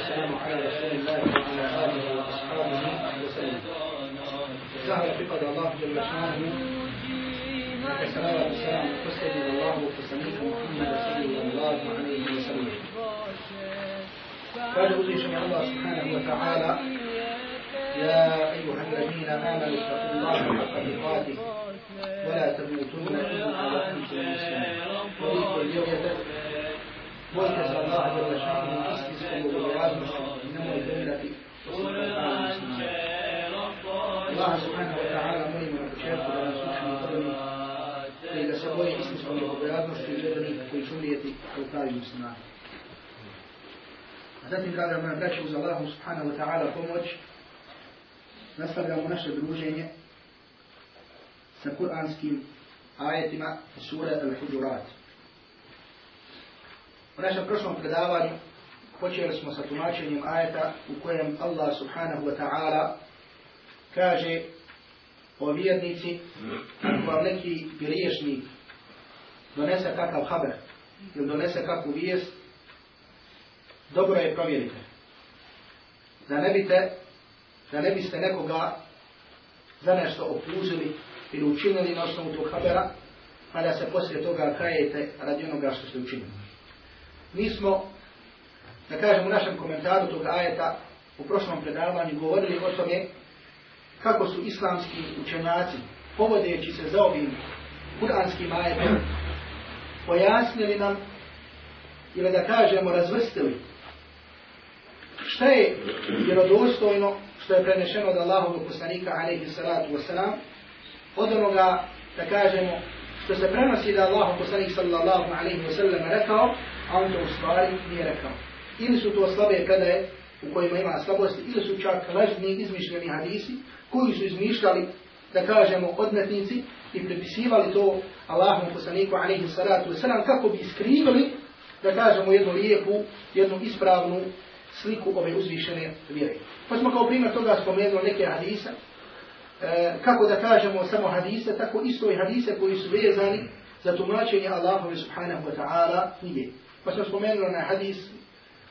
والسلام على رسول الله وعلى آله وأصحابه وسلم. زهر فقد الله جل شأنه والصلاة والسلام وسلم الله وسلم محمد صلى الله عليه وسلم. قال أوزيشني الله سبحانه وتعالى يا أيها الذين آمنوا اتقوا الله حق تقاته ولا تموتن إلا وأنتم مسلمون. منتج الله جل A zatim, draga moja braća, uz Allahu subhanahu wa ta'ala pomoć, nastavljamo naše druženje sa kuranskim ajetima sure Al-Hujurat. U našem prošlom predavanju počeli smo sa tumačenjem ajeta u kojem Allah subhanahu wa ta'ala kaže o vjernici vam neki griješnik donese kakav haber ili donese kakvu vijest dobro je provjerite. Da ne, da ne biste nekoga za nešto optužili ili učinili na osnovu tog habera, a da se poslije toga kajete radi onoga što ste učinili. Mi smo, da kažem u našem komentaru tog ajeta, u prošlom predavanju govorili o tome kako su islamski učenjaci, povodeći se za ovim kuranskim ajetom, pojasnili nam, ili da kažemo razvrstili, šta je vjerodostojno što je prenešeno od Allahovog poslanika, alaihi salatu wasalam, od onoga, da kažemo, što se prenosi da Allahov poslanik sallallahu alaihi wasallam rekao, a on to u stvari nije rekao. Ili su to slabe predaje u kojima ima slabosti, ili su čak lažni izmišljeni hadisi koji su izmišljali, da kažemo, odmetnici i prepisivali to Allahom poslaniku alaihi salatu wasalam kako bi iskrivili, da kažemo, jednu lijepu, jednu ispravnu sliku ove uzvišene vjere. Pa smo kao primjer toga spomenuli neke hadisa, e, kako da kažemo samo hadise, tako isto i hadise koji su vezani za tumačenje Allahove subhanahu wa ta'ala knjige. Pa smo spomenuli na hadis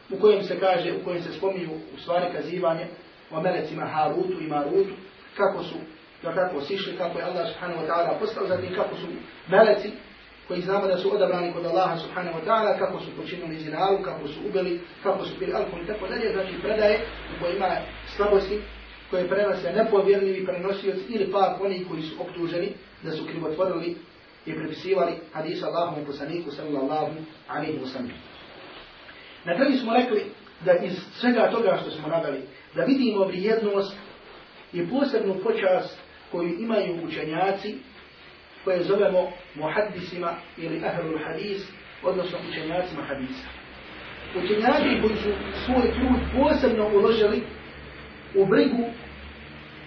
u kojem se kaže, u kojem se spominju u stvari kazivanje o melecima Harutu i Marutu, kako su, da kako sišli, kako je Allah subhanahu wa ta'ala postao, zatim kako su meleci koji znamo da su odabrani kod Allaha subhanahu wa ta'ala, kako su počinili zinalu, kako su ubili, kako su bili alkohol i tako dalje, znači predaje u kojima slabosti koje prenose nepovjerljivi prenosioci ili pak oni koji su optuženi da su krivotvorili i prepisivali hadisa Allahom poslaniku sallallahu alaihi wa sallam. Na kraju smo rekli da iz svega toga što smo naveli, da vidimo vrijednost i posebnu počast koju imaju učenjaci koje zovemo muhaddisima ili ahlul hadis, odnosno učenjacima hadisa. Učenjaci koji su svoj trud posebno uložili u brigu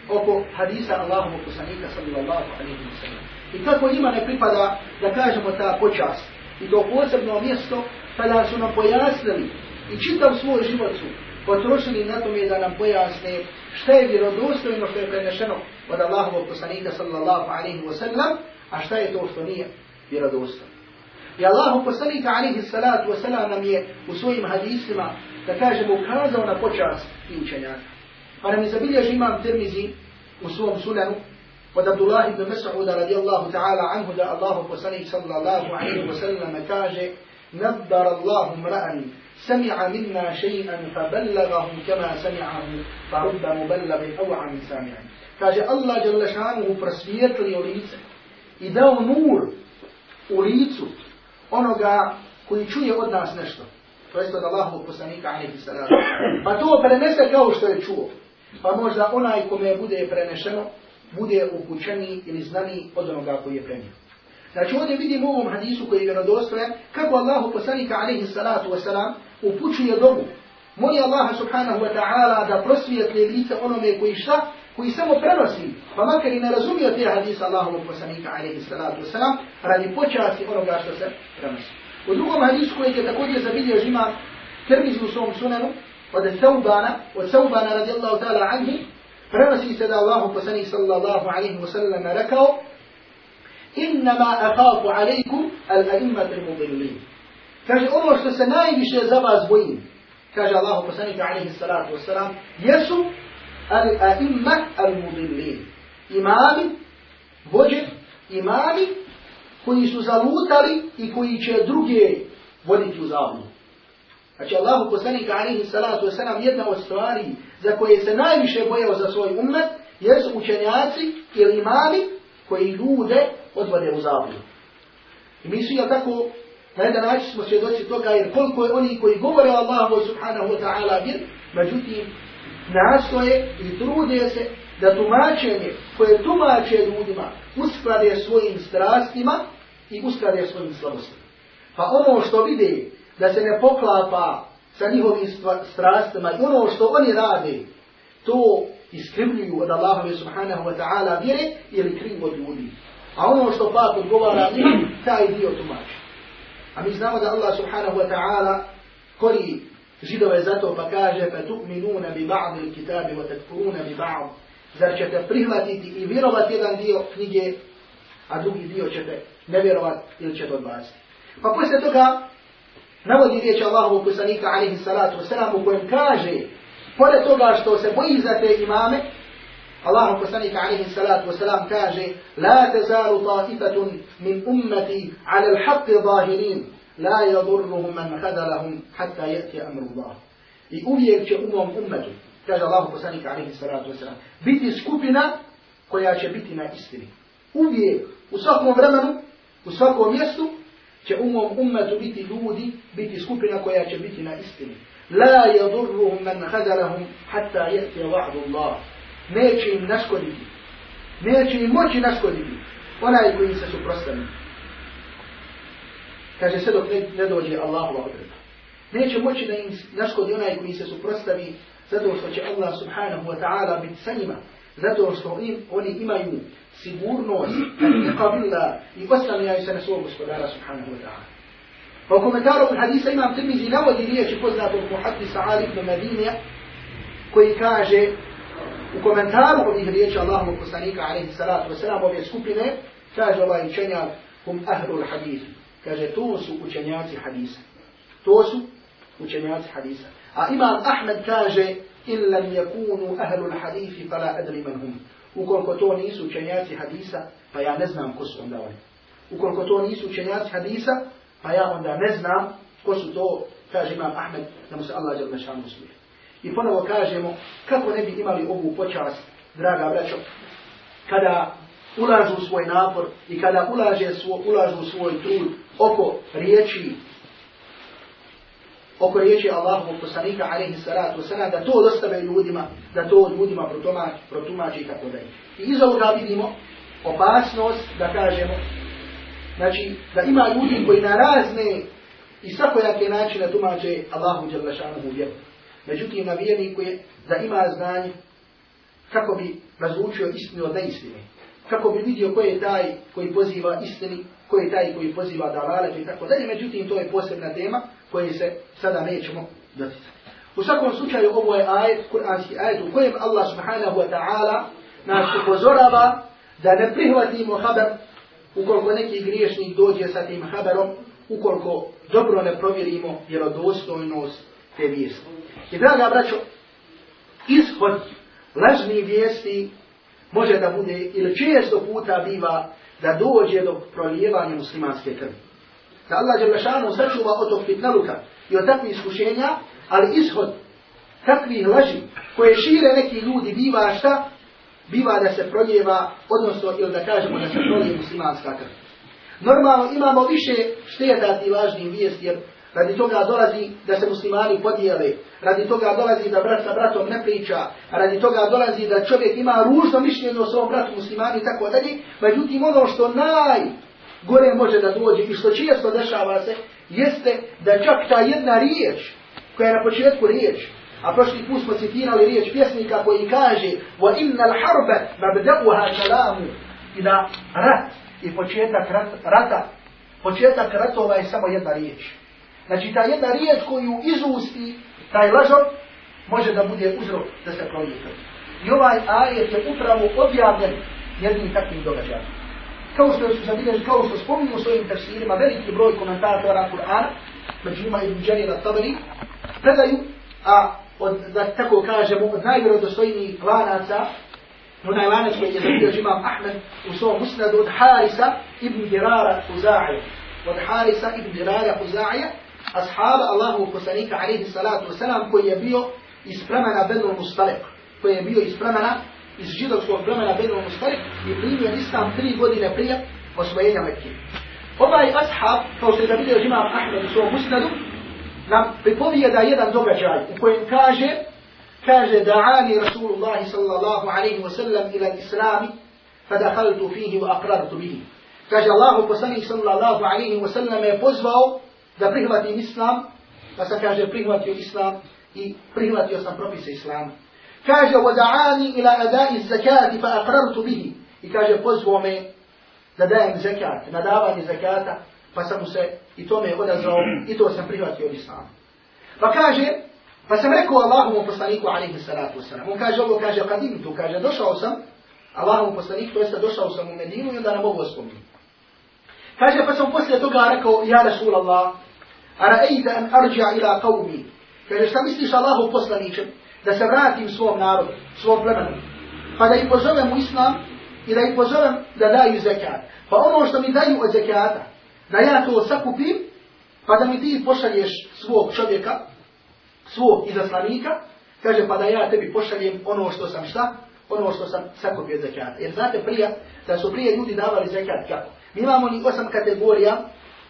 oko hadisa Allahovog poslanika sallallahu alaihi wa sallam. I kako njima ne pripada da kažemo ta počast i to posebno mjesto kada su nam pojasnili i čitav svoj život su potrošili na tome da nam pojasne šta je vjerodostojno što je prenešeno od Allahovog poslanika sallallahu alaihi wa sallam, a šta je to što nije vjerodostojno. I Allahu poslanika alaihi salatu wa sallam nam je u svojim hadisima, da kažemo, ukazao na počast i učenjaka. Pa nam je zabilježi imam Tirmizi u svom sunanu od Abdullah ibn Mas'uda radijallahu ta'ala anhu da Allahu poslanik sallallahu alaihi wa sallam kaže نبر الله امرأ سمع منا شيئا فبلغه كما سمعه فرب مبلغ أوعى من سامع kaže Allah dželle šanuhu prosvijetlio lice i dao nur u licu onoga koji čuje od nas nešto. To jest od Allahovog poslanika alejhi salatu. Pa to prenese kao što je čuo. Pa možda onaj kome bude prenešeno bude upućeni ili znani od onoga koji je prenio. Znači ovdje vidimo u ovom hadisu koji je vjerodostojan kako Allahu poslanika alaihi salatu wasalam upućuje dobu. Moli Allaha subhanahu wa ta'ala da prosvijetli lice onome koji šta? Koji samo prenosi. Pa makar i ne razumio te hadisa Allahovog poslanika alaihi salatu wasalam radi počasti onoga što se prenosi. U drugom hadisu koji je također zabilio žima Tirmizi u svom sunanu od Thaubana, od Thaubana radijallahu ta'ala anhi, prenosi se da Allahu poslanik sallallahu alaihi wa sallam rekao innama akhafu alaikum al-a'immat al-mudillin. Kaže, ono što se najviše za vas bojim, kaže Allah poslanika alaihi salatu wasalam, jesu ali aimma al mudillin. Imami, vođe, imami koji su zalutali i koji će druge voditi u zabludu. Znači Allah poslanika alaihi salatu wasalam jedna od stvari za koje se najviše bojao za svoj umet jesu učenjaci ili imami koji ljude odvode u zabludu. I mi su, tako, na jedan način smo svjedoci toga, jer koliko je oni koji govore o Allahu subhanahu wa ta'ala bir, međutim, nastoje i trude se da tumačenje koje tumače ljudima usklade svojim strastima i usklade svojim slabostima. Pa ono što vide da se ne poklapa sa njihovim strastima i ono što oni rade, to iskrivljuju od Allahove subhanahu wa ta'ala vjere ili krivo od ljudi. A ono što pak odgovara njima, taj dio tumači. A mi znamo da Allah subhanahu wa ta'ala kori židove zato pa kaže il-kitabi wa takfuruna bi ba'd. Zar ćete prihvatiti i vjerovati jedan dio knjige, a drugi dio ćete ne vjerovati ili ćete odbaciti. Pa poslije toga navodi riječ Allahovu poslanika alaihi salatu wasalam u kojem kaže pored toga što se boji za te imame, Allah poslanika alaihi salatu wasalam kaže La tezalu ta'ifatun min ummati ala l-haqqi zahirin La yadurruhum man hadalahum hatta jeti amru Allah. I uvijek će u mom ummetu, kaže Allah poslanika alaihi salatu wasalam, biti skupina koja će biti na istini. Uvijek, u svakom vremenu, u svakom mjestu, će u mom ummetu biti ljudi, biti skupina koja će biti na istini. La yadurruhum man hadalahum hatta jeti wa'du Allah. neće im naškoditi. Neće im moći naškoditi. Onaj koji se suprostavi. Kaže sve dok ne dođe Allahova odredba. Neće moći da im naškodi onaj koji se suprostavi zato što će Allah subhanahu wa ta'ala biti sa njima. Zato što im, oni imaju sigurnost, iqabilla i oslanjaju se na svog gospodara subhanahu wa ta'ala. Pa u komentaru od hadisa imam Tirmizi navodi riječi poznatog muhaddisa Ali ibn Madinija koji kaže U komentaru ovih riječi Allahovog poslanika alaihi salatu wasalam ove skupine, kaže ovaj učenjak, hum ahlul hadith. Kaže, to su učenjaci hadisa. To su učenjaci hadisa. A imam Ahmed kaže, in lam yakunu ahlul hadithi, fala adri man hum. Ukoliko to nisu učenjaci hadisa, pa ja ne znam ko su onda oni. Ukoliko to nisu učenjaci hadisa, pa ja onda ne znam ko su to, kaže imam Ahmed, da mu se Allah žel nešanu usluje. I ponovo kažemo, kako ne bi imali ovu počast, draga braćo, kada ulažu svoj napor i kada ulaže svo, ulažu svoj trud oko riječi oko riječi Allahovog poslanika alaihi salatu wasalam, da to dostave ljudima, da to ljudima protumači, protumači i tako dalje. I iz ovoga vidimo opasnost, da kažemo, znači, da ima ljudi koji na razne i svakojake načine tumače Allahu djelašanu vjeru. Međutim, na vjerniku je da ima znanje kako bi razlučio istinu od neistine. Kako bi vidio ko je taj koji poziva istini, ko je taj koji poziva dalalet i tako dalje. Međutim, to je posebna tema koje se sada nećemo doticati. U svakom slučaju, ovo je ajet, kuranski ajet u kojem Allah subhanahu wa ta'ala nas upozorava da ne prihvatimo haber ukoliko neki griješnik dođe sa tim haberom, ukoliko dobro ne provjerimo vjerodostojnost te vijesti. I draga braćo, ishod lažni vijesti može da bude ili često puta biva da dođe do prolijevanja muslimanske krvi. Da Allah je lešano sačuva od tog fitnaluka i od takvih iskušenja, ali ishod takvih laži koje šire neki ljudi biva šta? Biva da se prolijeva, odnosno ili da kažemo da se prolije muslimanska krv. Normalno imamo više šteta ti lažnih vijesti, jer Radi toga dolazi da se muslimani podijele. Radi toga dolazi da brat sa bratom ne priča. Radi toga dolazi da čovjek ima ružno mišljenje o svom bratu muslimani i tako dalje. Međutim, ono što naj gore može da dođe i što često dešava se, jeste da čak ta jedna riječ, koja je na početku riječ, a prošli put smo citirali riječ pjesnika koji kaže inna l-harbe mabda'uha kalamu i da rat i početak rata, početak ratova je samo jedna riječ. Znači ta jedna riječ koju izusti taj lažov može da bude uzrok da se prolije krv. I ovaj ajet je upravo objavljen jednim takvim događajima. Kao što su zabilježi, kao što spominju u svojim tafsirima, veliki broj komentatora Kur'ana, među njima Ibn Đani na Tabari, predaju a od, da tako kažemo, od najvjerodostojnijih lanaca, onaj lanac koji je zabio imam Ahmed u svom musnadu od Harisa ibn Dirara Huzaija. Od Harisa ibn Dirara Huzaija, ashaba Allahu poslanika alaihi salatu wasalam, koji je bio iz plemena Benul Mustalek, koji je bio iz plemena, iz židovskog plemena Benul Mustalek i primio islam tri godine prije osvojenja Mekke. Ovaj ashab, kao što je zabio imam Ahmed u svom musnadu, nam pripovijeda jedan događaj u kojem kaže kaže da'ani Rasulullah sallallahu alaihi wa sallam ila islami fadahaltu fihi wa aqrartu bihi. Kaže Allah poslanik sallallahu alaihi wa sallam je pozvao da prihvatim islam, pa sam kaže prihvatio islam i prihvatio sam propise islama. Kaže ila adai zakati fa aqrartu bihi. I kaže pozvao me da dajem zakat, na davanje zakata, pa sam mu se i to me odazvao i to sam prihvatio od islama. Pa kaže, pa sam rekao Allahomu poslaniku alaihi salatu wasalam. On kaže ovo, kaže kadim tu, kaže došao sam, Allahomu poslaniku, to jeste došao sam u Medinu i onda nam ovo spominje. Kaže, pa sam poslije toga rekao, ja Rasul Allah, a ra'ejta an arđa ila qavmi. Kaže, šta misliš Allahu poslaničem, da se vratim svom narodu, svom plemenu, pa da ih pozovem u islam i da ih pozovem da daju zekat. Pa ono što mi daju od zekata, da ja to sakupim, pa da mi ti pošalješ svog čovjeka, svog izaslanika, kaže pa da ja tebi pošaljem ono što sam šta, ono što sam sakupio zekata. Jer znate da su prije ljudi davali zekat kako? Mi imamo ni osam kategorija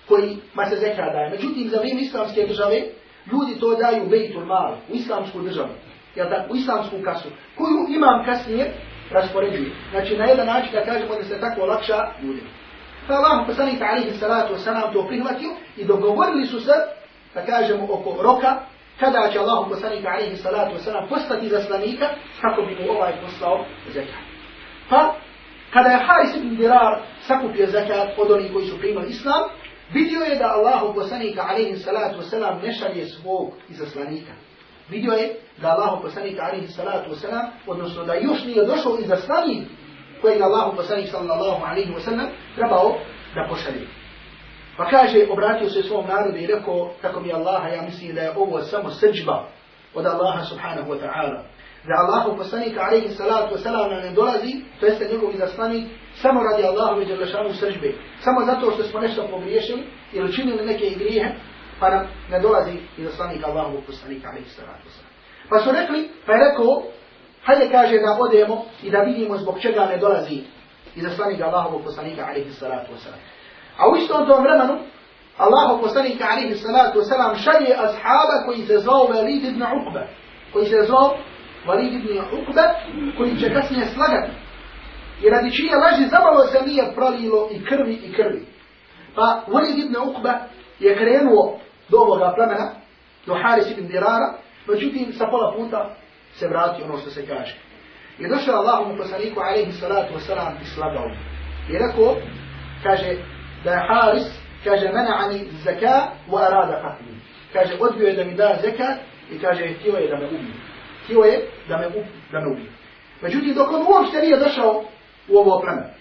koji ma se zekat daje. Međutim, za vrijeme islamske države, ljudi to daju bejtul mal, u islamsku državu, jel tako, u islamsku kasu, koju imam kasnije raspoređuje. Znači, na jedan način da kažemo da se tako olakša ljudima. Pa Allah poslanik alaihi salatu wasalam to prihvatio i dogovorili su se, da kažemo, oko roka, kada će Allah poslanik alaihi salatu wasalam postati zaslanika, kako bi mu ovaj poslao zekat. Pa, kada je Haris ibn Dirar sakupio zekat od onih koji su primali islam, vidio je da Allah poslanik alaihi salatu wasalam ne šalje svog izaslanika. Vidio je da Allah poslanik alaihi salatu wasalam, odnosno da još nije došao izaslanik kojeg Allah poslanik sallallahu alaihi wasallam trebao da pošalje. Pa kaže, obratio se svom narodu i rekao, tako mi Allaha, ja mislim da je ovo samo srđba od Allaha subhanahu wa ta'ala. Da Allahu poslanika alaihi salatu wasalam ne dolazi, to jeste njegov izaslanik, samo radi Allahu i djelašanu srđbe. Samo zato što smo nešto pogriješili ili učinili neke grijehe, pa nam ne dolazi izaslanik Allahu poslanika alaihi wasalam. Pa su rekli, pa je rekao, Hajde kaže da odemo i da vidimo zbog čega ne dolazi izaslanik Allahovog poslanika alaihi wasalam. A u istom tom vremenu Allahov poslanika alaihi salatu wasalam šalje ashaba koji se zvao Walid ibn Uqba. Koji se zvao Walid ibn Uqba koji će kasnije slagati. I radi čije laži zamalo se nije pralilo i krvi i krvi. Pa Walid ibn Uqba je krenuo do ovoga plemena, do Haris ibn Dirara, međutim sa pola puta se vrati ono što se kaže. I došao Allahom poslaniku alaihi salatu wasalam i slagao. I rekao, kaže, da je Haris, kaže, mena'ani zaka wa arada qatli. Kaže, odbio je da mi da zekat i kaže, htio je da me ubije. Htio je da me, ubije, da me ubije. Međutim, dok on uopšte nije došao u ovo pleme.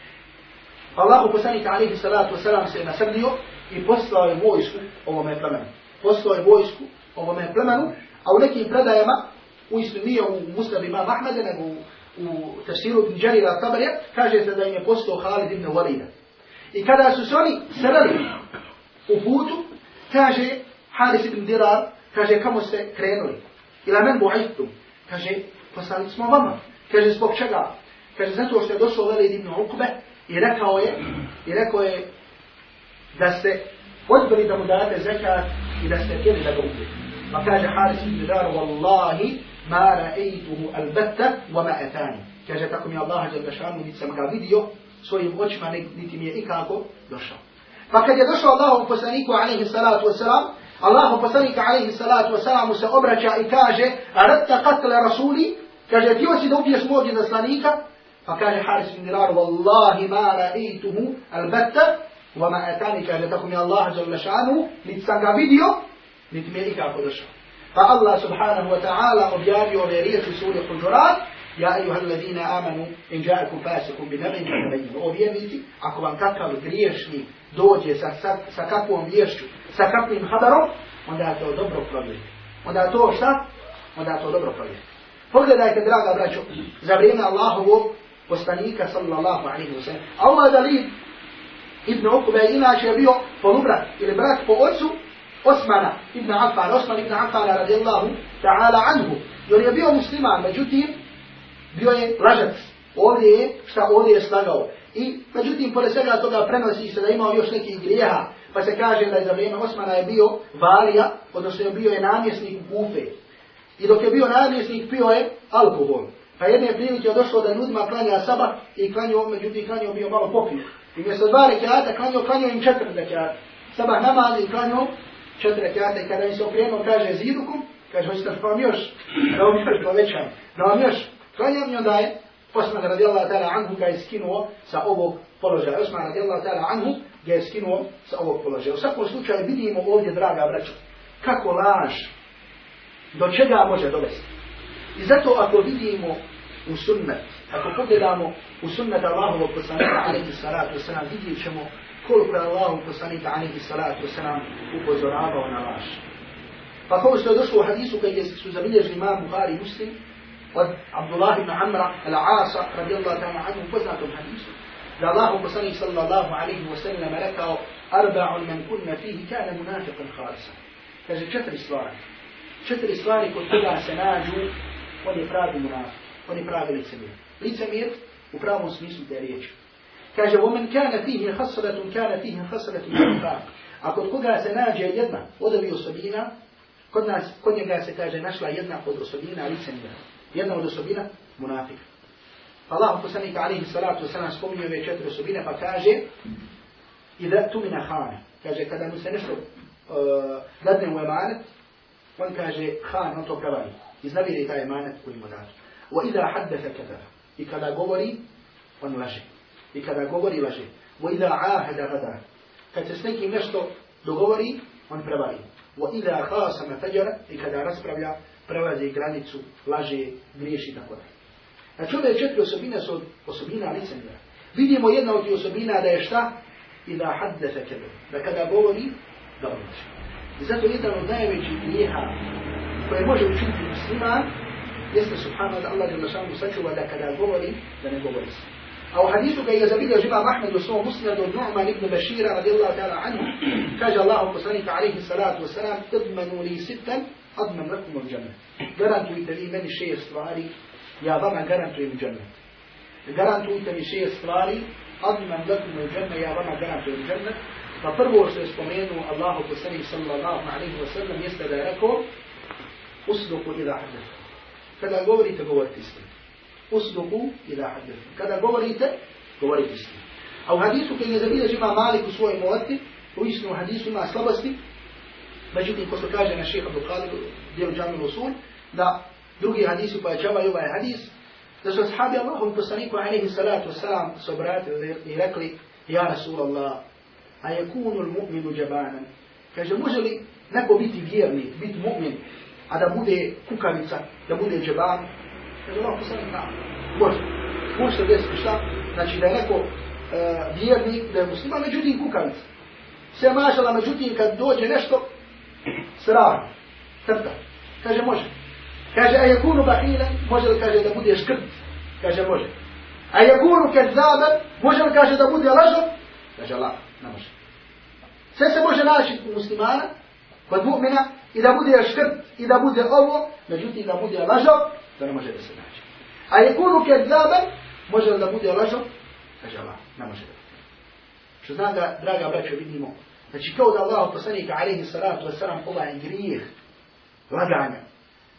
Allahu poslanik alaihi salatu wasalam se nasrdio i poslao je vojsku ovome plemenu. Poslao je vojsku ovome plemenu, a u nekim predajama u istinu nije u muslim imam Ahmeda, nego u, u tafsiru ibn Đarira Tabarija, kaže se da im je postao Halid ibn Walida. I kada su se oni sreli u putu, kaže Haris ibn Dirar, kaže kamo ste krenuli. Ila men bu'ajtum. Kaže, poslali smo vama. Kaže, zbog čega? Kaže, zato što je došao Velid ibn Ukbe i rekao je, i rekao je da ste odbili da mu date zekat i da ste htjeli da ga ubijete. Pa kaže Haris ibn Dirar, wallahi, ma ra'aytuhu albatta wa ma atani. Kaže tako mi Allah dželle šanu niti sam ga vidio svojim očima niti mi je ikako došao. Pa kad je došao Allahom poslaniku alaihi salatu wasalam, Allahom poslaniku alaihi salatu wasalam se obraća i kaže Aratta qatle rasuli, kaže ti hoći da ubiješ mog izaslanika? Pa kaže Haris bin Dirar, Wallahi ma ra'aytuhu albatta wa ma atani, kaže tako mi Allah dželle šanu niti sam ga vidio niti mi je ikako došao. فالله سبحانه وتعالى objavio ove riječi suri Huđurat, Ja ejuha alladina amanu, in ja'akum fasikum bi nabin fatabayyinu. O vjernici, ako vam kakav griješnik dođe sa, sa, sa kakvom vješću, sa kakvim habarom, onda to dobro provjerite. Onda to šta? onda to dobro provjerite. Pogledajte, draga braćo, za vrijeme Allahovog poslanika sallallahu alaihi wa sallam. Allah Dalib ibn Ukube inače je bio polubrat ili brat po ocu Osmana ibn Affan, Osman ibn Affan radijallahu ta'ala anhu. On je bio musliman, međutim, bio je lažac. Ovdje je, šta ovdje je slagao. I, međutim, pored svega toga prenosi se da imao još nekih grijeha, pa se kaže da je za vrijeme Osmana je bio valija, odnosno je bio je namjesnik Kufe. I dok je bio namjesnik, pio je alkohol. Pa jedne prilike je došlo da ljudima klanja sabah i klanio, međutim, klanio bio malo popio. I mjesto dva rekiata klanio, klanio im četiri rekiata. Sabah namaz i klanio četiri rekiata i kada im se okrenuo, kaže zidukum, kaže, hoćete da vam još, da vam još povećam, da vam još klanjam i onda je Osman radijallahu ta'ala anhu ga je skinuo sa ovog položaja. Osman radijallahu ta'ala anhu ga je skinuo sa ovog položaja. U svakom slučaju vidimo ovdje, draga braćo, kako laž, do čega može dovesti. I zato ako vidimo u sunnet, ako pogledamo u sunnet Allahovog poslanika alaihi salatu wasalam, vidjet ćemo koliko je Allahov poslanika alaihi salatu wasalam upozoravao na laž. Pa kao što je došlo u hadisu koji su zabilježili imam Bukhari muslim, od Abdullah ibn Amra al-Asa radijallahu ta'ala anhu poznatom hadisu, da Allahu poslanik sallallahu alaihi wa sallam rekao arba'un man kunna fihi kana munafiqan khalisa. Kaže četiri stvari. Četiri stvari kod toga se nađu, on je pravi munafik, on je pravi licemir. Licemir u pravom smislu te riječi. Kaže, ومن كان فيه خصلة كان فيه خصلة النفاق. A kod koga se nađe jedna od ovih osobina, kod, nas, kod njega se kaže našla jedna od osobina licemira. Jedna od osobina munafika. Allah poslanik alaihi salatu wasalam spominje ove četiri osobine pa kaže Ida tu mina hane. Kaže kada mu se nešto uh, dadne u emanet, on kaže han, on to prevari. Iznaviri taj emanet koji mu dađe. Wa ida haddatha kadara. I kada govori, on laže. I kada govori, laže. Ida ahada gadara. Kad se s nekim nešto dogovori, on prevari. Ida khasama fajara. I kada raspravlja, prelazi granicu, laže, griješi tako da. Znači ove četiri osobine su osobina licemira. Vidimo jedna od tih osobina da je šta? I da hadde fe kebe. Da kada govori, da odlači. I zato jedan od najvećih grijeha koje može učiniti musliman, jeste subhanahu Allah je lašanu sačuva da kada govori, da ne govori se. A u hadisu koji je zabilio živa Mahmed u svom musnadu Nu'man ibn Bashira radijallahu ta'ala anhu, kaže Allahu poslanika alaihi salatu wasalam, idmanu li sittan, adman lakum od džanne. Garantujte vi meni šest stvari, ja vama garantujem džennet. Garantujte mi šest stvari, adman lakum od džanne, ja vama garantujem džennet. Pa prvo što je spomenuo Allahu poslanik sallallahu alaihi wa sallam jeste da je rekao, usluku ila hadith. Kada govorite, govorite istinu. Usluku ila hadith. Kada govorite, govorite istinu. A u hadisu koji je zabilježi ima Malik u svojoj muati, u istinu hadisu ima slabosti, međutim, ko što kaže na šeha Bukhari, dijelu džamil usul, da drugi hadisi pojačavaju ovaj hadis, da su ashabi Allahom poslaniku alaihi salatu wasalam se i rekli, ja Rasulallah, a je kunul mu'minu džabanan. Kaže, može li neko biti vjerni, biti mu'min, a da bude kukavica, da bude džaban? Kaže, Allah poslanik, na, može. Može se desiti šta? Znači da je neko uh, vjernik, da je muslima, međutim kukavica. Sve mašala, međutim, kad dođe nešto, srah, crta. Kaže, može. Kaže, a je kunu bahila, može li kaže da bude škrt? Kaže, može. A je kunu kezaban, može li kaže da bude lažov? Kaže, Allah, ne može. Sve se može naći u muslimana, kod mu'mina, i da bude škrt, i da bude ovo, međutim da bude lažov, to ne može da se naći. A je kunu kezaban, može da bude lažov? Kaže, Allah, ne može da. Što znam da, draga braćo, vidimo, znači kao da Allah poslanika, alaihi salatu wasalam, ovaj grijeh, laganja,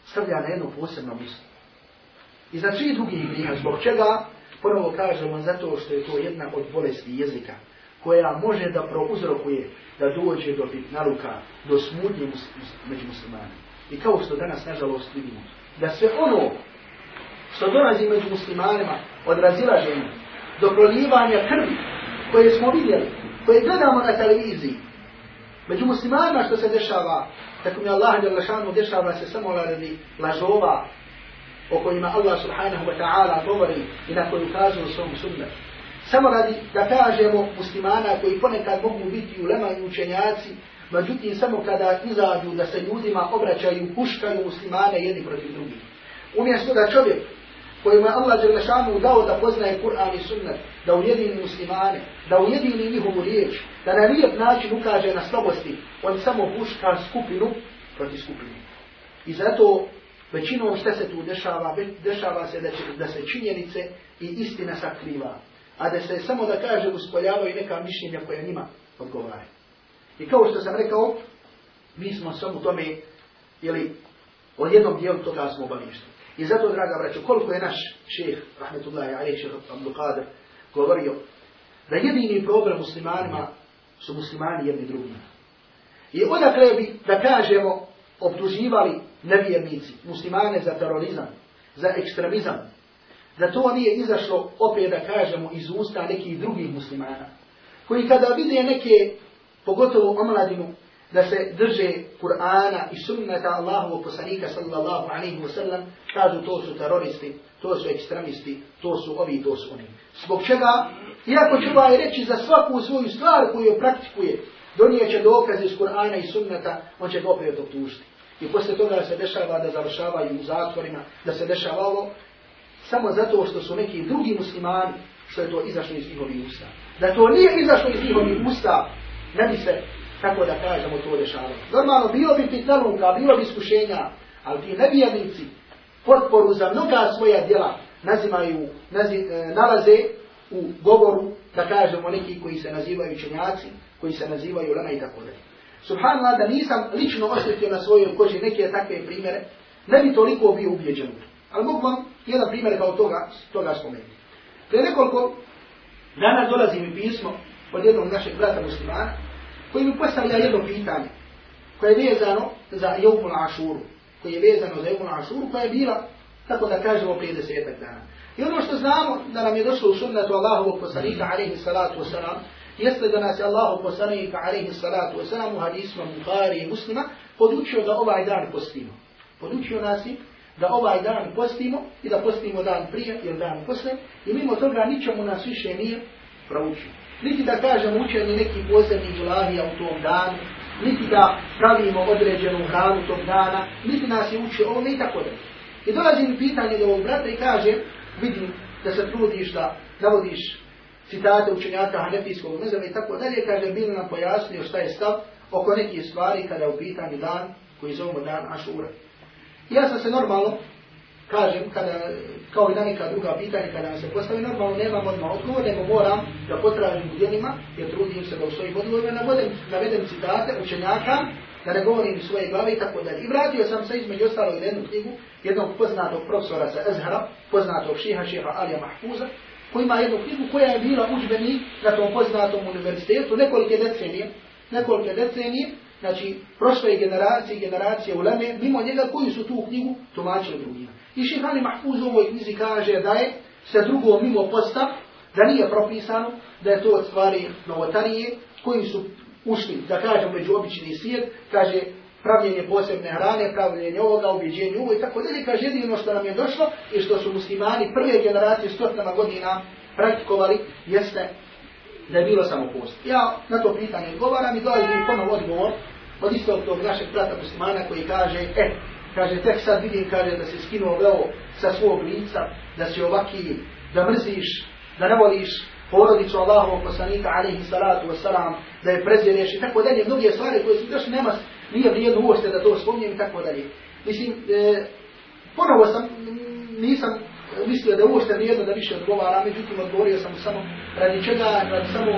stavlja na jedno posebno mjesto. I za svi drugih grijeha, zbog čega? Prvo kažemo zato što je to jedna od bolesti jezika, koja može da prouzrokuje da dođe do bitnaluka, do smutnje među muslimanima. I kao što danas, nažalost, vidimo, da sve ono što dolazi među muslimanima od razilaženja, do prolivanja krvi, koje smo vidjeli, koje gledamo na televiziji, među muslimanima što se dešava, tako mi Allah je lašanu dešava se samo radi lažova o kojima Allah subhanahu wa ta'ala govori i na koju kažu u svom sunnetu. Samo radi da kažemo muslimana koji ponekad mogu biti ulema i učenjaci, međutim samo kada izađu da se ljudima obraćaju, puškaju muslimane jedni protiv drugih. Umjesto da čovjek kojima je Allah Đelešanu dao da poznaje Kur'an i Sunnet, da ujedini muslimane, da ujedini njihovu riječ, da na lijep način ukaže na slabosti, on samo puška skupinu protiv skupine. I zato većinom što se tu dešava, dešava se da, će, da se činjenice i istina sakriva, a da se samo da kaže uspoljavaju neka mišljenja koja njima odgovara. I kao što sam rekao, mi smo samo tome, ili od jednog dijelu toga smo obavješteni. I zato, draga braćo, koliko je naš šeheh, rahmetullahi alaih, Qadir, govorio, da jedini problem muslimanima su muslimani jedni drugima. I odakle bi, da kažemo, obtuživali nevjernici, muslimane za terorizam, za ekstremizam, da to nije izašlo opet da kažemo iz usta nekih drugih muslimana, koji kada vide neke, pogotovo omladinu, da se drže Kur'ana i sunnata Allahovog poslanika sallallahu alaihi wa sallam, kažu to su teroristi, to su ekstremisti, to su ovi, to su oni. Zbog čega, iako će ovaj reći za svaku svoju stvar koju praktikuje, donijeće dokaze iz Kur'ana i sunnata, on će ga opet optužiti. I posle toga se dešava da završavaju u zatvorima, da se dešava ovo, samo zato što su neki drugi muslimani, što je to izašlo iz njihovih usta. Da to nije izašlo iz njihovih usta, ne bi se kako da kažemo to dešavalo. Normalno, bilo bi pitnalunka, bilo bi iskušenja, ali ti nevjernici potporu za mnoga svoja djela nazimaju, nazi, e, nalaze u govoru, da kažemo neki koji se nazivaju čenjaci, koji se nazivaju lama i tako dalje. Subhanallah, da nisam lično osjetio na svojoj koži neke takve primjere, ne bi toliko bio ubjeđen. Ali mogu vam jedan primjer kao toga, toga spomenuti. Prije nekoliko dana dolazi mi pismo od jednog našeg brata muslimana, koji mi postavlja jedno pitanje, koje je vezano za Jevmul Ašuru, koji je vezano za Jevmul Ašuru, koja je bila, tako da kažemo, prije desetak dana. I ono što znamo, da nam je došlo u sunnetu Allahovog poslanika, alaihi salatu wasalam, jeste da nas je Allahov poslanika, alaihi salatu wasalam, u hadisma Bukhari i muslima, podučio da ovaj dan postimo. Podučio nas je da ovaj dan postimo i da postimo dan prije ili dan posle i mimo toga ničemu nas više nije proučio niti da kažemo učenje neki posebni ilahija u tom danu, niti da pravimo određenu hranu tog dana, niti nas je učio ovo i tako da. I dolazi pitanje do ovog brata i kaže, vidim da se trudiš da navodiš citate učenjaka Hanefijskog mezeva i tako dalje, kaže, bil nam pojasnio šta je stav oko nekih stvari kada je u pitanju dan koji zovemo dan Ašura. Ja sam se normalno kažem, kada, kao i na neka druga pitanja, kada se postavi, normalno nemam odmah odgovor, nego moram da potražim u djelima, jer trudim se da u svojim odgovorima navedem, navedem citate učenjaka, da ne govorim svoje glave i tako dalje. I vratio sam se između ostalo u jednu knjigu, jednog poznatog profesora sa Ezhara, poznatog šiha, šiha Alija Mahfuza, koji ima jednu knjigu koja je bila učbenik na tom poznatom univerzitetu nekolike decenije, nekolike decenije, znači prošle generacije, generacije uleme, mimo njega koji su tu knjigu tumačili drugima. I Šihani Mahfuz u ovoj knjizi kaže da je se drugo mimo postav, da nije propisano, da je to od stvari novotarije, koji su ušli, da kažem, među obični svijet, kaže, pravljenje posebne hrane, pravljenje ovoga, ubjeđenje ovo i tako dalje, kaže, jedino što nam je došlo i što su muslimani prve generacije stotama godina praktikovali, jeste da je bilo samo post. Ja na to pitanje odgovaram i dolazim ponovo odgovor od istog tog našeg brata muslimana koji kaže, e, kaže, tek sad vidim, kaže, da se skinuo veo sa svog lica, da si ovaki, da mrziš, da ne voliš porodicu Allahovog poslanika, alaihi salatu wasalam, da je prezireš i tako dalje, mnoge stvari koje su još nema, nije vrijedno uošte da to spomnijem i tako dalje. Mislim, e, ponovo sam, nisam mislio da uošte vrijedno da više odgovara, međutim odgovorio sam samo radi čega, radi samo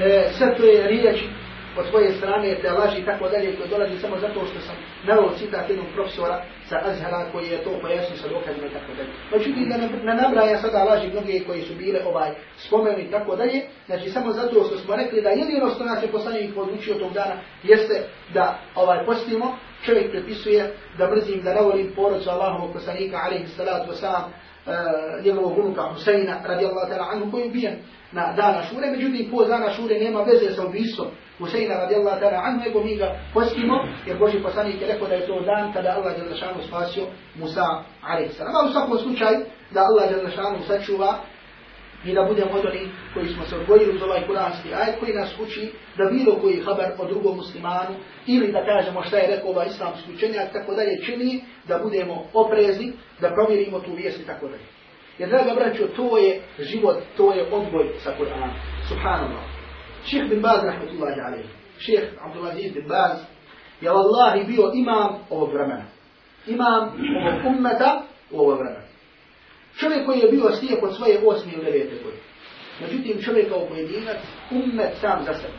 e, sve to je riječ od svoje strane te laži i tako dalje koje dolazi samo zato što sam navao citat jednog profesora sa Azhara koji je to pojasnio sa dokazima i tako dalje. Međutim, da ne nabraja sada laži mnoge koji su bile ovaj spomenu i tako dalje, znači samo zato što smo rekli da jedino što nas je poslanik podučio tog dana jeste da ovaj postimo, čovjek prepisuje da mrzim, da navolim porodcu Allahovog poslanika, alaihi salatu wasalam, uh, njegovog unuka Huseina, radijallahu ta'ala anhu, koji je ubijen na dana šure, međutim, po dana šure nema veze sa ubistvom Huseina radijallahu ta'ala anhu, nego mi ga postimo, jer Boži poslanik je rekao da je to dan kada Allah je zašanu spasio Musa a.s. Ali u svakom slučaju, da Allah je zašanu sačuva i da budemo od onih koji smo se odgojili uz ovaj kuranski ajet koji nas uči da bilo koji haber o drugom muslimanu ili da kažemo šta je rekao ovaj islamski učenjak, tako da je čini da budemo oprezni, da provjerimo tu vijest i tako dalje. Jer draga braćo, to je život, to je odgoj sa Kur'anom. Subhanallah. Ših bin Baz, rahmatullahi alaihi. Ših Abdulaziz bin Baz je vallahi bio imam ovog vremena. Imam ovog ummeta u ovog vremena. Čovjek koji je bio slijep od svoje osmi ili devete godine. Međutim, čovjek kao pojedinac, ummet sam za sebe.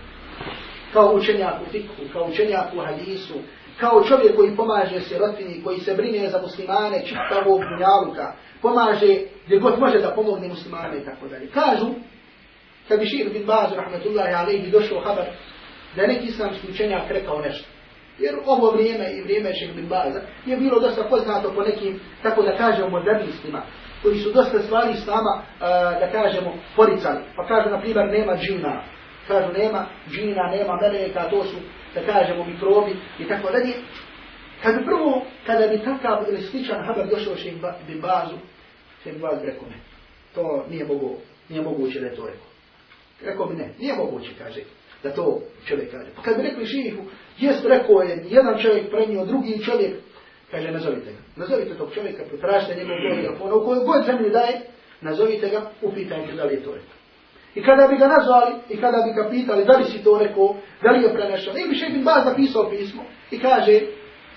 Kao učenjak u fikhu, kao učenjak u hadisu, kao čovjek koji pomaže sirotini, koji se brine za muslimane čitavog dunjaluka, pomaže gdje god može da pomogne muslimane i tako dalje. Kažu, kad bi šir bin Bazu, rahmatullahi alaihi, došao habar, da je neki islamski učenjak rekao nešto. Jer ovo vrijeme i vrijeme šir bin Baza je bilo dosta poznato po nekim, tako da kažemo, modernistima, koji su dosta stvari s nama, da kažemo, poricali. Pa kažu, na primjer, nema džina. Kažu, nema džina, nema meleka, to su, da kažemo, mikrobi i tako dalje. Kad bi prvo, kada bi takav ili sličan haber došao šeik bin Bazu, šeik bin Bazu rekao ne. To nije mogu, nije moguće da je to rekao. Rekao bi ne, nije moguće, kaže, da to čovjek kaže. Pa kad bi rekli šejihu, jest rekao je, jedan čovjek prenio, drugi čovjek, kaže, nazovite ga. Nazovite tog čovjeka, potražite njegov broj telefona, u kojoj god zemlju daje, nazovite ga, upitajte da li je to rekao. I kada bi ga nazvali, i kada bi ga pitali da li si to rekao, da li je prenešao, i bi šeik bin Baz napisao pismo i kaže,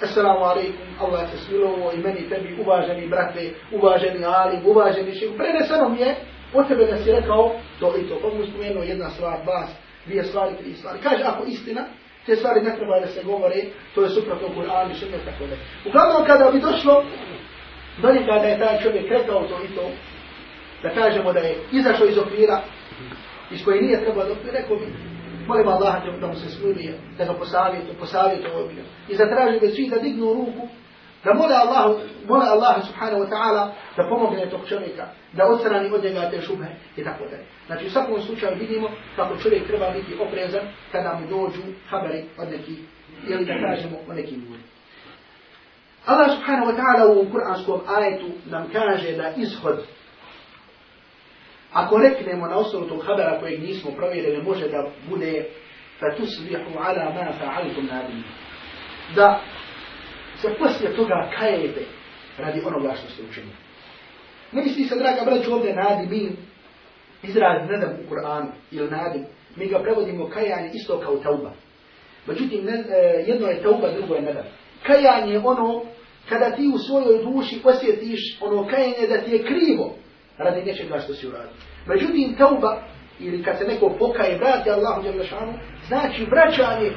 Assalamu alaikum, Allah se smilovo i meni tebi uvaženi brate, uvaženi alim, uvaženi šeik. Preneseno mi je od tebe da si rekao to i to. Pa mu spomenuo jedna stvar, dva, dvije stvari, tri stvari. Kaže, ako istina, te stvari ne treba da se govore, to je suprotno Kur'an i sunnet tako da. Uglavnom kada bi došlo do njega da je taj čovjek rekao to i to, da kažemo da je izašao iz okvira iz koje nije trebao da rekao bi, molim Allah da mu se smiluje, da ga posavjetu, posavjetu ovog I zatraži da svi da dignu ruku, da mole Allah, mole Allah subhanahu wa ta'ala da pomogne tog čovjeka, da odstrani od njega te šubhe i tako dalje. Znači u svakom slučaju vidimo kako čovjek treba biti oprezan kada mu dođu habari od nekih, ili da kažemo o nekim ljudi. Allah subhanahu wa ta'ala u kuranskom ajetu nam kaže da ishod Ako reknemo na osnovu tog habera kojeg nismo provjerili, može da bude fatusbihu ala ma fa'altum nadim. Da se poslije toga kajete radi onoga što ste učinili. Ne misli se, draga braću, ovdje nadi mi izraz nadam u Kur'anu ili nadim. Mi ga prevodimo kajanje isto kao tauba. Međutim, ne, jedno je tauba, drugo je nadam. Kajanje je ono kada ti u svojoj duši osjetiš ono kajanje da ti je krivo radi nečega što si uradio. Međutim, tauba, ili kad se neko pokaje, vrati Allahu Đalešanu, znači vraćanje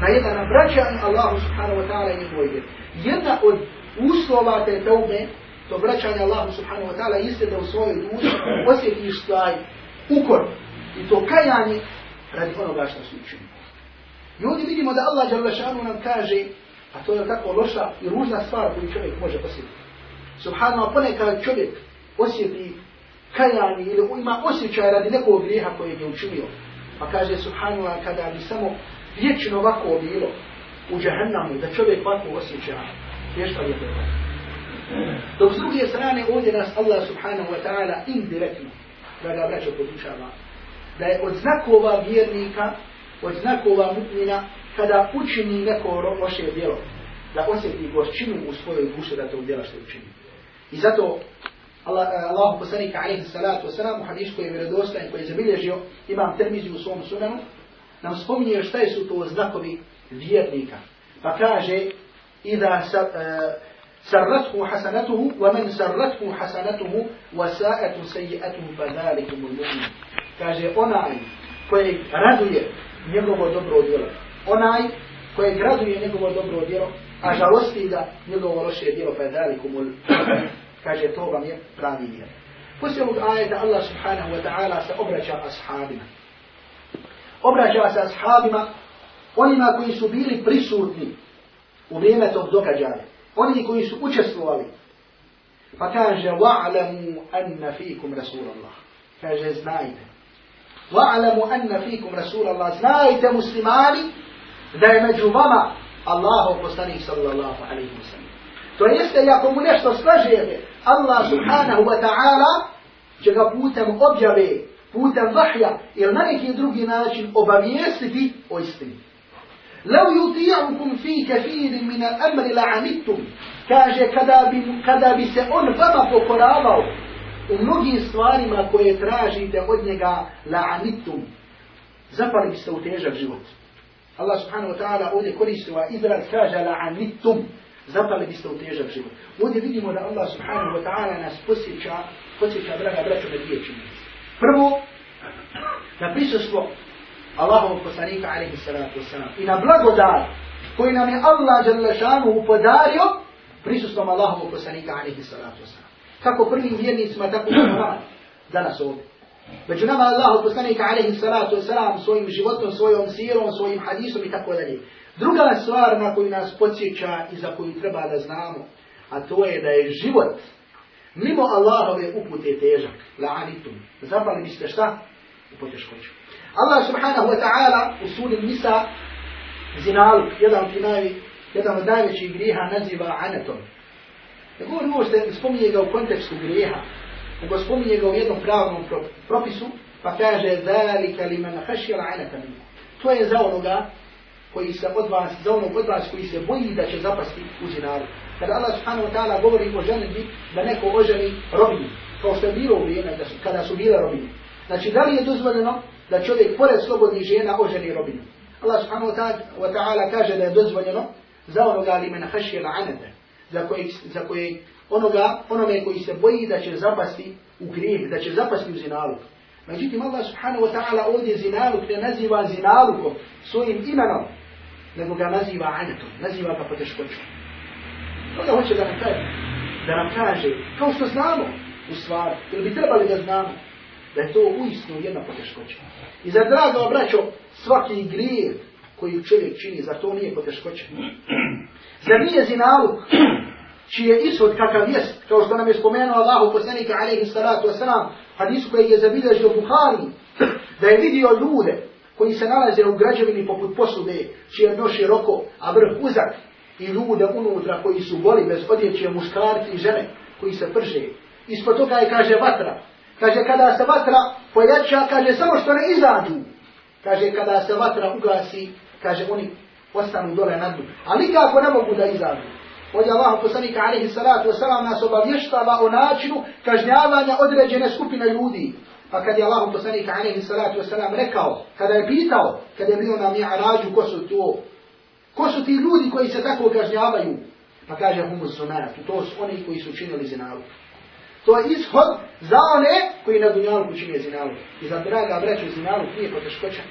na jedan vraćanje Allahu subhanahu wa ta'ala i njegove vjeri. Jedna od uslova te taube, to vraćanje Allahu subhanahu wa ta'ala, jeste da u svojoj duši osjetiš taj ukor i to kajanje radi onoga što su učinili. I ovdje vidimo da Allah Đalešanu nam kaže, a to je tako loša i ružna stvar koju čovjek može osjetiti. Subhanahu, ponekad čovjek osjeti kajanje ili ima osjećaj radi nekog grijeha kojeg je učinio. Pa kaže Subhanallah kada bi samo vječno ovako bilo u džahannamu da čovjek ovako osjeća vješta je to. Dok s druge strane ovdje nas Allah subhanahu wa ta'ala indirektno da ga vraća podučava da je od znakova vjernika od znakova mutnina kada učini neko loše djelo da osjeti gošćinu u svojoj duši da to djela što učini. I zato Allah, Allah poslanika alaihi salatu wasalam u hadisu koji je vjerodostajan, koji je zabilježio imam termizi u svom sunanu, nam spominje šta su to znakovi vjernika. Pa kaže, Ida sarrathu hasanatuhu, wa men sarrathu hasanatuhu, wa sa'atu seji'atuhu, fa zalikum mu'min. Kaže, onaj koji raduje njegovo dobro djelo, onaj koji raduje njegovo dobro djelo, a žalosti da njegovo loše djelo, fa zalikum mu'min kaže to vam je pravi vjer. Poslije ovog ajeta Allah subhanahu wa ta'ala se obraća ashabima. Obraća se ashabima onima koji su bili prisutni u vrijeme tog događaja. Oni koji su učestvovali. Pa kaže wa'lamu anna fikum rasulallah. Kaže znajte. Wa'lamu anna fikum rasulallah. Znajte muslimani da je među vama Allahov poslanik sallallahu alaihi wa sallam. To jeste, ako mu nešto slažete, Allah subhanahu wa ta'ala će ga putem objave, putem vahja ili na neki drugi način obavijestiti o istini. لو يطيعكم في كثير من الأمر لعنتم kaže kada bi, kada bi se on vama pokoravao u mnogim stvarima koje tražite od njega la'anitum zapali biste u težak život Allah subhanahu wa ta'ala ovdje koristi izraz kaže la'anitum zapali biste u težak život ovdje vidimo da Allah subhanahu wa ta'ala nas posjeća posjeća draga braćo na dvije činjenice prvo na prisustvo Allahovog poslanika alaihi salatu wasalam i na blagodat koji nam je Allah Đalešanu podario prisustvom Allahovog poslanika alaihi salatu wasalam. Kako prvim vjernicima, tako i nama danas ovdje. Među nama Allahov poslanika alaihi salatu wasalam svojim životom, svojom sirom, svojim hadisom i tako dalje. Druga stvar na koju nas podsjeća i za koju treba da znamo, a to je da je život mimo Allahove upute težak. La'anitum. Zapali biste šta? U poteškoću. Allah subhanahu wa ta'ala u suri Nisa zinaluk, jedan naj, jedan od najvećih grijeha naziva anatom. Ne govori ovo što spominje ga u kontekstu grijeha, nego spominje ga u jednom pravnom propisu, pa kaže zalika li man hašjela anatom. To je za onoga koji se od vas, za onog od vas koji se boji da će zapasti u zinalu. Kada Allah subhanahu wa ta'ala govori o ženitbi, da neko oženi robinu, kao što je bilo u vrijeme da su, kada su bile robine. Znači, da li je dozvoljeno da čovjek pored slobodnih žena oženi robinu. Allah subhanahu wa ta'ala kaže da je dozvoljeno za onoga li men hašje la'anete, za koji, za koji onoga, onome koji se boji da će zapasti u grijeh, da će zapasti u zinalu. Međutim, Allah subhanahu wa ta'ala ovdje zinaluk ne naziva zinalukom svojim imenom, nego ga naziva anetom, naziva ga poteškoćom. Toga hoće da nam kaže, da nam kaže, kao što znamo u stvari, ili bi trebali da znamo, da je to uistinu jedna poteškoća. I za drago braćo, svaki grijeh koji čovjek čini, za to nije poteškoća. Zar nije zinaluk, čiji je ishod kakav jest, kao što nam je spomenuo Allahu poslanika alaihi salatu wasalam, hadisu koji je zabilježio Bukhari, da je vidio ljude koji se nalaze u građevini poput posude, čije dno široko, a vrh uzak, i ljude unutra koji su goli bez odjeće, muškarci i žene koji se prže. Ispod toga je, kaže, vatra, Kaže, kada se vatra pojača, kaže, samo što ne izađu. Kaže, kada se vatra ugasi, kaže, oni ostanu dole na dnu. Ali nikako ne mogu da izađu. Ovdje Allah poslanika alaihi salatu wasalam nas obavještava o načinu kažnjavanja određene skupine ljudi. Pa kad je Allah poslanika alaihi salatu wasalam rekao, kada je pitao, kada je bio na mi'arađu, ko su to? Ko su ti ljudi koji se tako kažnjavaju? Pa kaže, humus sunat, to su oni koji su činili zinalu. To je ishod za one koji na dunjalu čine zinalu. I za draga braću zinalu nije poteškoća.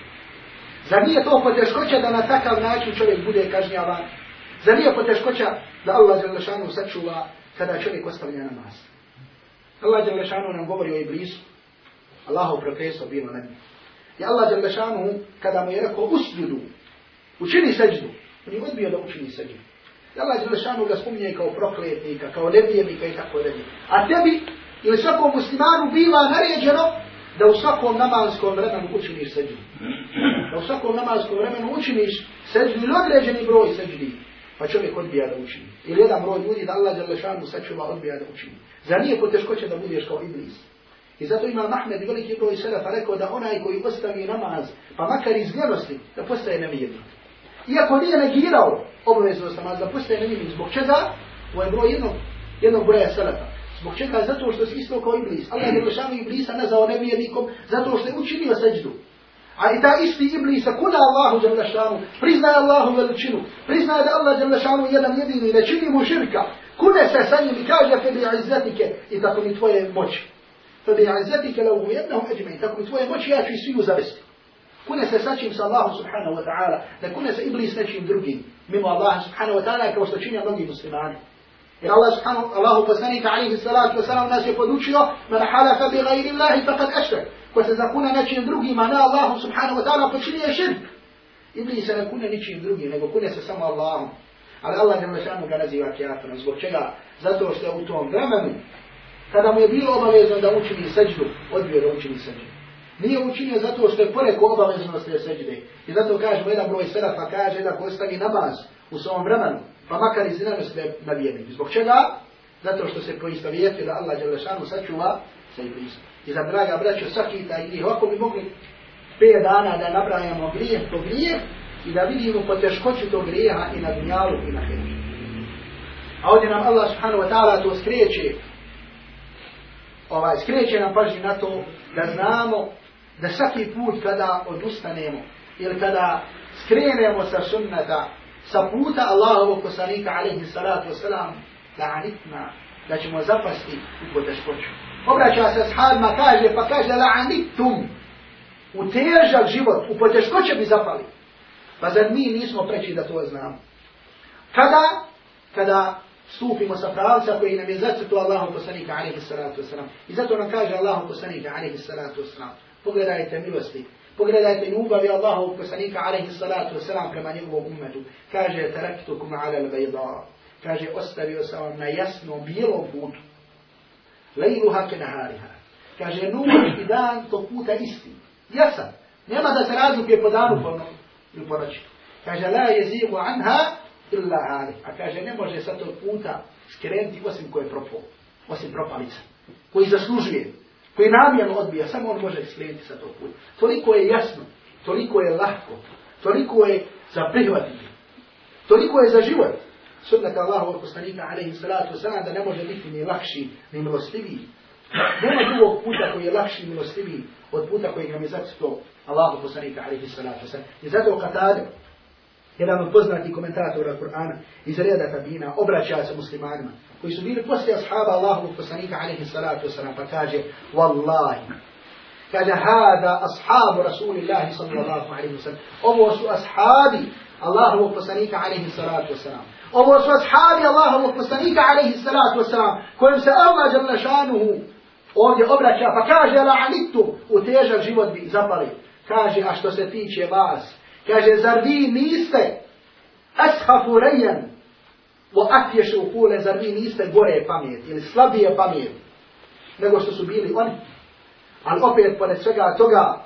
Zar nije to poteškoća da na takav način čovjek bude kažnjavan? Zar nije poteškoća da Allah Đelešanu sačuva kada čovjek ostavlja namaz? Allah Đelešanu nam govori o Iblisu. Allahu prokreso bilo na njih. I Allah Đelešanu kada mu je rekao usjudu, učini seđdu, on je odbio da učini seđdu. Allah Đelešanu ga spominje kao prokletnika, kao nevjernika i tako dalje. A tebi ili svakom muslimanu biva naređeno da u svakom namanskom vremenu učiniš seđu. Da u svakom namanskom vremenu učiniš seđu ili određeni broj seđu. Pa čovjek odbija da učini. Ili jedan broj ljudi da Allah Đelešanu sačuva odbija da učini. Za nije poteškoće da budeš kao iblis. I zato ima Mahmed veliki broj selefa rekao da onaj koji ostavi namaz, pa makar iz gledosti, da postaje nevjernik. Iako nije negirao obaveznost namaza, da postaje nevjernik. Zbog čega? Ovo je broj jednog, jednog broja selefa. Zbog čega? Zato što si isto kao iblis. Allah je došao iblisa nazvao nevjernikom zato što je učinio seđdu. A i ta isti iblisa kuda Allahu Đalešanu, priznaje Allahu veličinu, priznaje da Allah Đalešanu jedan jedini, ne čini mu širka, kune se sa njim i kaže fe bi izzetike i tako mi tvoje moći. فبعزتك لو غوينهم أجمعين. تكون توين وش يا في سيو زبست. كنا سساتشم الله سبحانه وتعالى. لكنا سإبليس نشم درجين من الله سبحانه وتعالى كوستشين يضم المسلمان إن الله سبحانه الله فسانك عليه الصلاة والسلام الناس يفدوشنا من حلف بغير الله فقد أشرك. وستكون نشم درجين معناه الله سبحانه وتعالى فشل يشرك إبليس لكنا نشم درجين لكنا كنا سسام الله. ali Allah je našao ga nazivati jafirom. Zbog čega? Zato što je u tom vremenu kada mu je bilo obavezno da učini seđdu, odbio da učini seđdu. Nije učinio zato što je poreko obaveznost te seđde. I zato kažemo, jedan broj serafa kaže da ko ostavi namaz u svom vremenu, pa makar i zinano se na vjernik. Zbog čega? Zato što se poistovjetio da Allah Đelešanu sačuva sa iblisom. I za draga braćo, svaki taj grijeh, ako bi mogli 5 dana da nabrajamo grijeh po grijeh i da vidimo po teškoću tog grijeha i na dunjalu i na heru. A ovdje nam Allah subhanahu wa ta'ala to skreće, ovaj, skreće nam pažnju na to da znamo da svaki put kada odustanemo ili kada skrenemo sa sunnata, sa puta Allahovog poslanika alaihi salatu wasalam, la'anitna, da ćemo zapasti u poteškoću. Obraća se ashabima, kaže, pa kaže, la'anittum, u težak život, u poteškoće bi zapali. Pa zar mi nismo preći da to znamo? Kada? Kada stupimo sa pravca koji nam je zacrtu Allahu poslanika alaihi salatu wasalam. I zato nam kaže Allahu poslanika alaihi salatu wasalam. Pogledajte milosti. Pogledajte ljubavi Allahu poslanika alaihi salatu wasalam prema njegovom umetu. Kaže, taraktukum ala al-bayda. Kaže, ostavio sam vam na jasnom bijelom putu. Lejluha ke nahariha. Kaže, noć i dan to puta isti. Jasan. Nema da se razlikuje po danu po noći. Kaže, la jezigu anha illa ali. A kaže, ne može sa tog puta skrenuti osim koje je propao. Osim propalica. Koji zaslužuje. Koji namjerno odbija. Samo on može skrenuti sa tog puta. Toliko je jasno. Toliko je lahko. Toliko je za prihvatiti. Toliko je za život. Sunnet Allahovog poslanika alaihi salatu wasalam da ne može biti ni lakši, ni milostiviji. Nema drugog puta koji je lakši i milostiviji od puta koji nam je zacito Allahu poslanika alaihi salatu wasalam. I zato Katade, jedan od poznatih komentatora Kur'ana iz reda tabina, obraća se muslimanima, koji su bili poslije ashaba Allahovog poslanika alaihi salatu wasalam, pa kaže, Wallahi, kaže, hada ashabu Rasulillahi sallallahu alaihi wasalam. Ovo su ashabi Allahovog poslanika alaihi salatu wasalam. Ovo su ashabi Allahovog poslanika alaihi salatu wasalam, kojim se Allah jalla šanuhu ovdje obraća, pa kaže, la'anitu, u težak život bi zapali. Kaže, a što se tiče vas, kaže, zar vi niste ashafu rejan, o atješu kule, zar vi niste gore pamet, ili slabije pamet, nego što su bili oni. Ali opet, pored svega toga,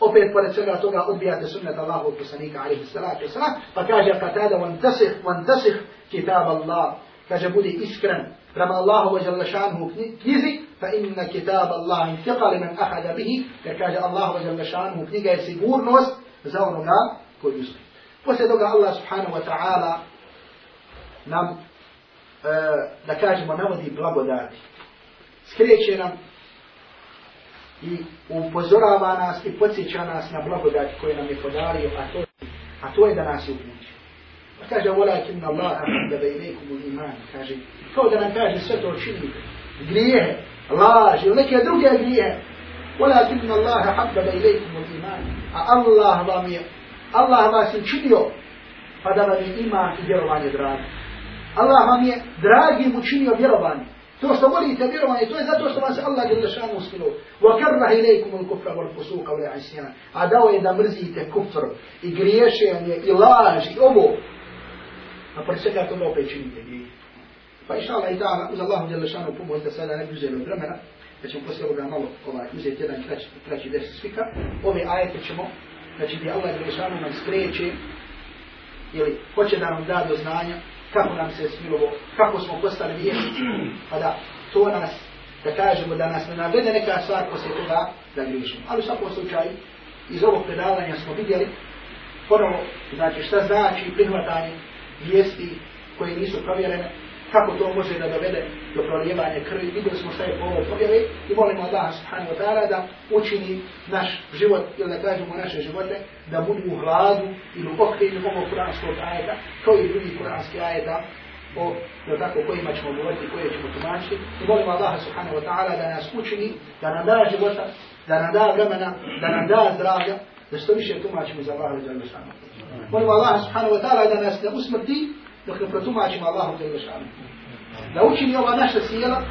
opet pored svega toga odbijate sunnet Allahu poslanika alaihi salatu wasalam, pa kaže Qatada vantasih, vantasih kitab Allah, kaže budi iskren prema Allahu wa jalla šanhu knjizi, fa inna kitab Allah intiqa li men ahada bihi, kaže Allahu wa jalla šanhu knjiga je sigurnost za onoga koji uzme. Poslije toga Allah subhanahu wa ta'ala nam, e, da kažemo, navodi blagodati. Skreće nam i upozorava nas i podsjeća nas na blagodati koje nam je podario, a to, a to je da nas je uputio. Pa kaže, Allah da bejnekum u iman, kaže, kao da nam kaže sve to činite, grijehe, laž ili neke druge grijehe, habba bejnekum u iman, a Allah vam je, Allah vas je učinio, pa da vam je iman i vjerovanje dragi. Allah vam je dragim učinio vjerovanje. To što volite vjerovanje, to je zato što vam. وَكَرَّهِ إِلَيْكُمُ الْكُفْرَ وَالْفُسُوقَ وَالْعِسْيَانَ A dao je da mrzite kufr i griješenje i laž i ovo. A pored svega toga opet činite grijeh. Pa inša Allah i ta'ala, uz Allahu da ćemo poslije ovoga malo ovaj, uzeti jedan kraći, kraći deset slika. Ove ajete ćemo, znači gdje Allah je lešanu nam skreće, ili hoće da nam da do znanja, kako nam se smilovo, kako smo postali vjernici, pa da to nas, da kažemo da nas ne navede neka stvar poslije toga da griješimo. Ali u svakom slučaju, iz ovog predavanja smo vidjeli ponovo, znači šta znači prihvatanje vijesti koje nisu provjerene, kako to može da dovede do prolijevanja krvi. Vidjeli smo šta je po ovoj povjeri i molimo Allah subhanahu wa ta'ala da učini naš život, ili da kažemo naše živote, da budu u hladu ili u okrilju ovog kuranskog ajeta, kao i drugi kuranski ajeta, o da tako kojima ćemo govoriti, koje ćemo tumačiti. I molimo Allah subhanahu wa ta'ala da nas učini, da nam da života, da nam da vremena, da nam da zdravlja, da što više tumačimo za Allah za Lješanu. Molimo Allah subhanahu wa ta'ala da nas ne usmrti, dok ne protumačimo Allahu za Lješanu. Da učini ova naša sjela,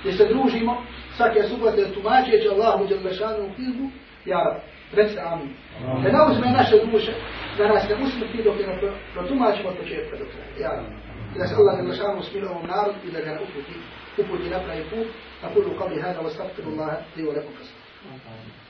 gdje se družimo, svake subote tumačeći Allahu za Lješanu u knjigu, ja rab, recite amin. Da ne uzme naše duše, da nas ne usmrti dok ne protumačimo od početka do kraja. Ja rab. I da se Allah za Lješanu smilo ovom narodu i da ga uputi, uputi na pravi put. أقول قولي هذا واستغفر الله لي ولكم فاستغفروا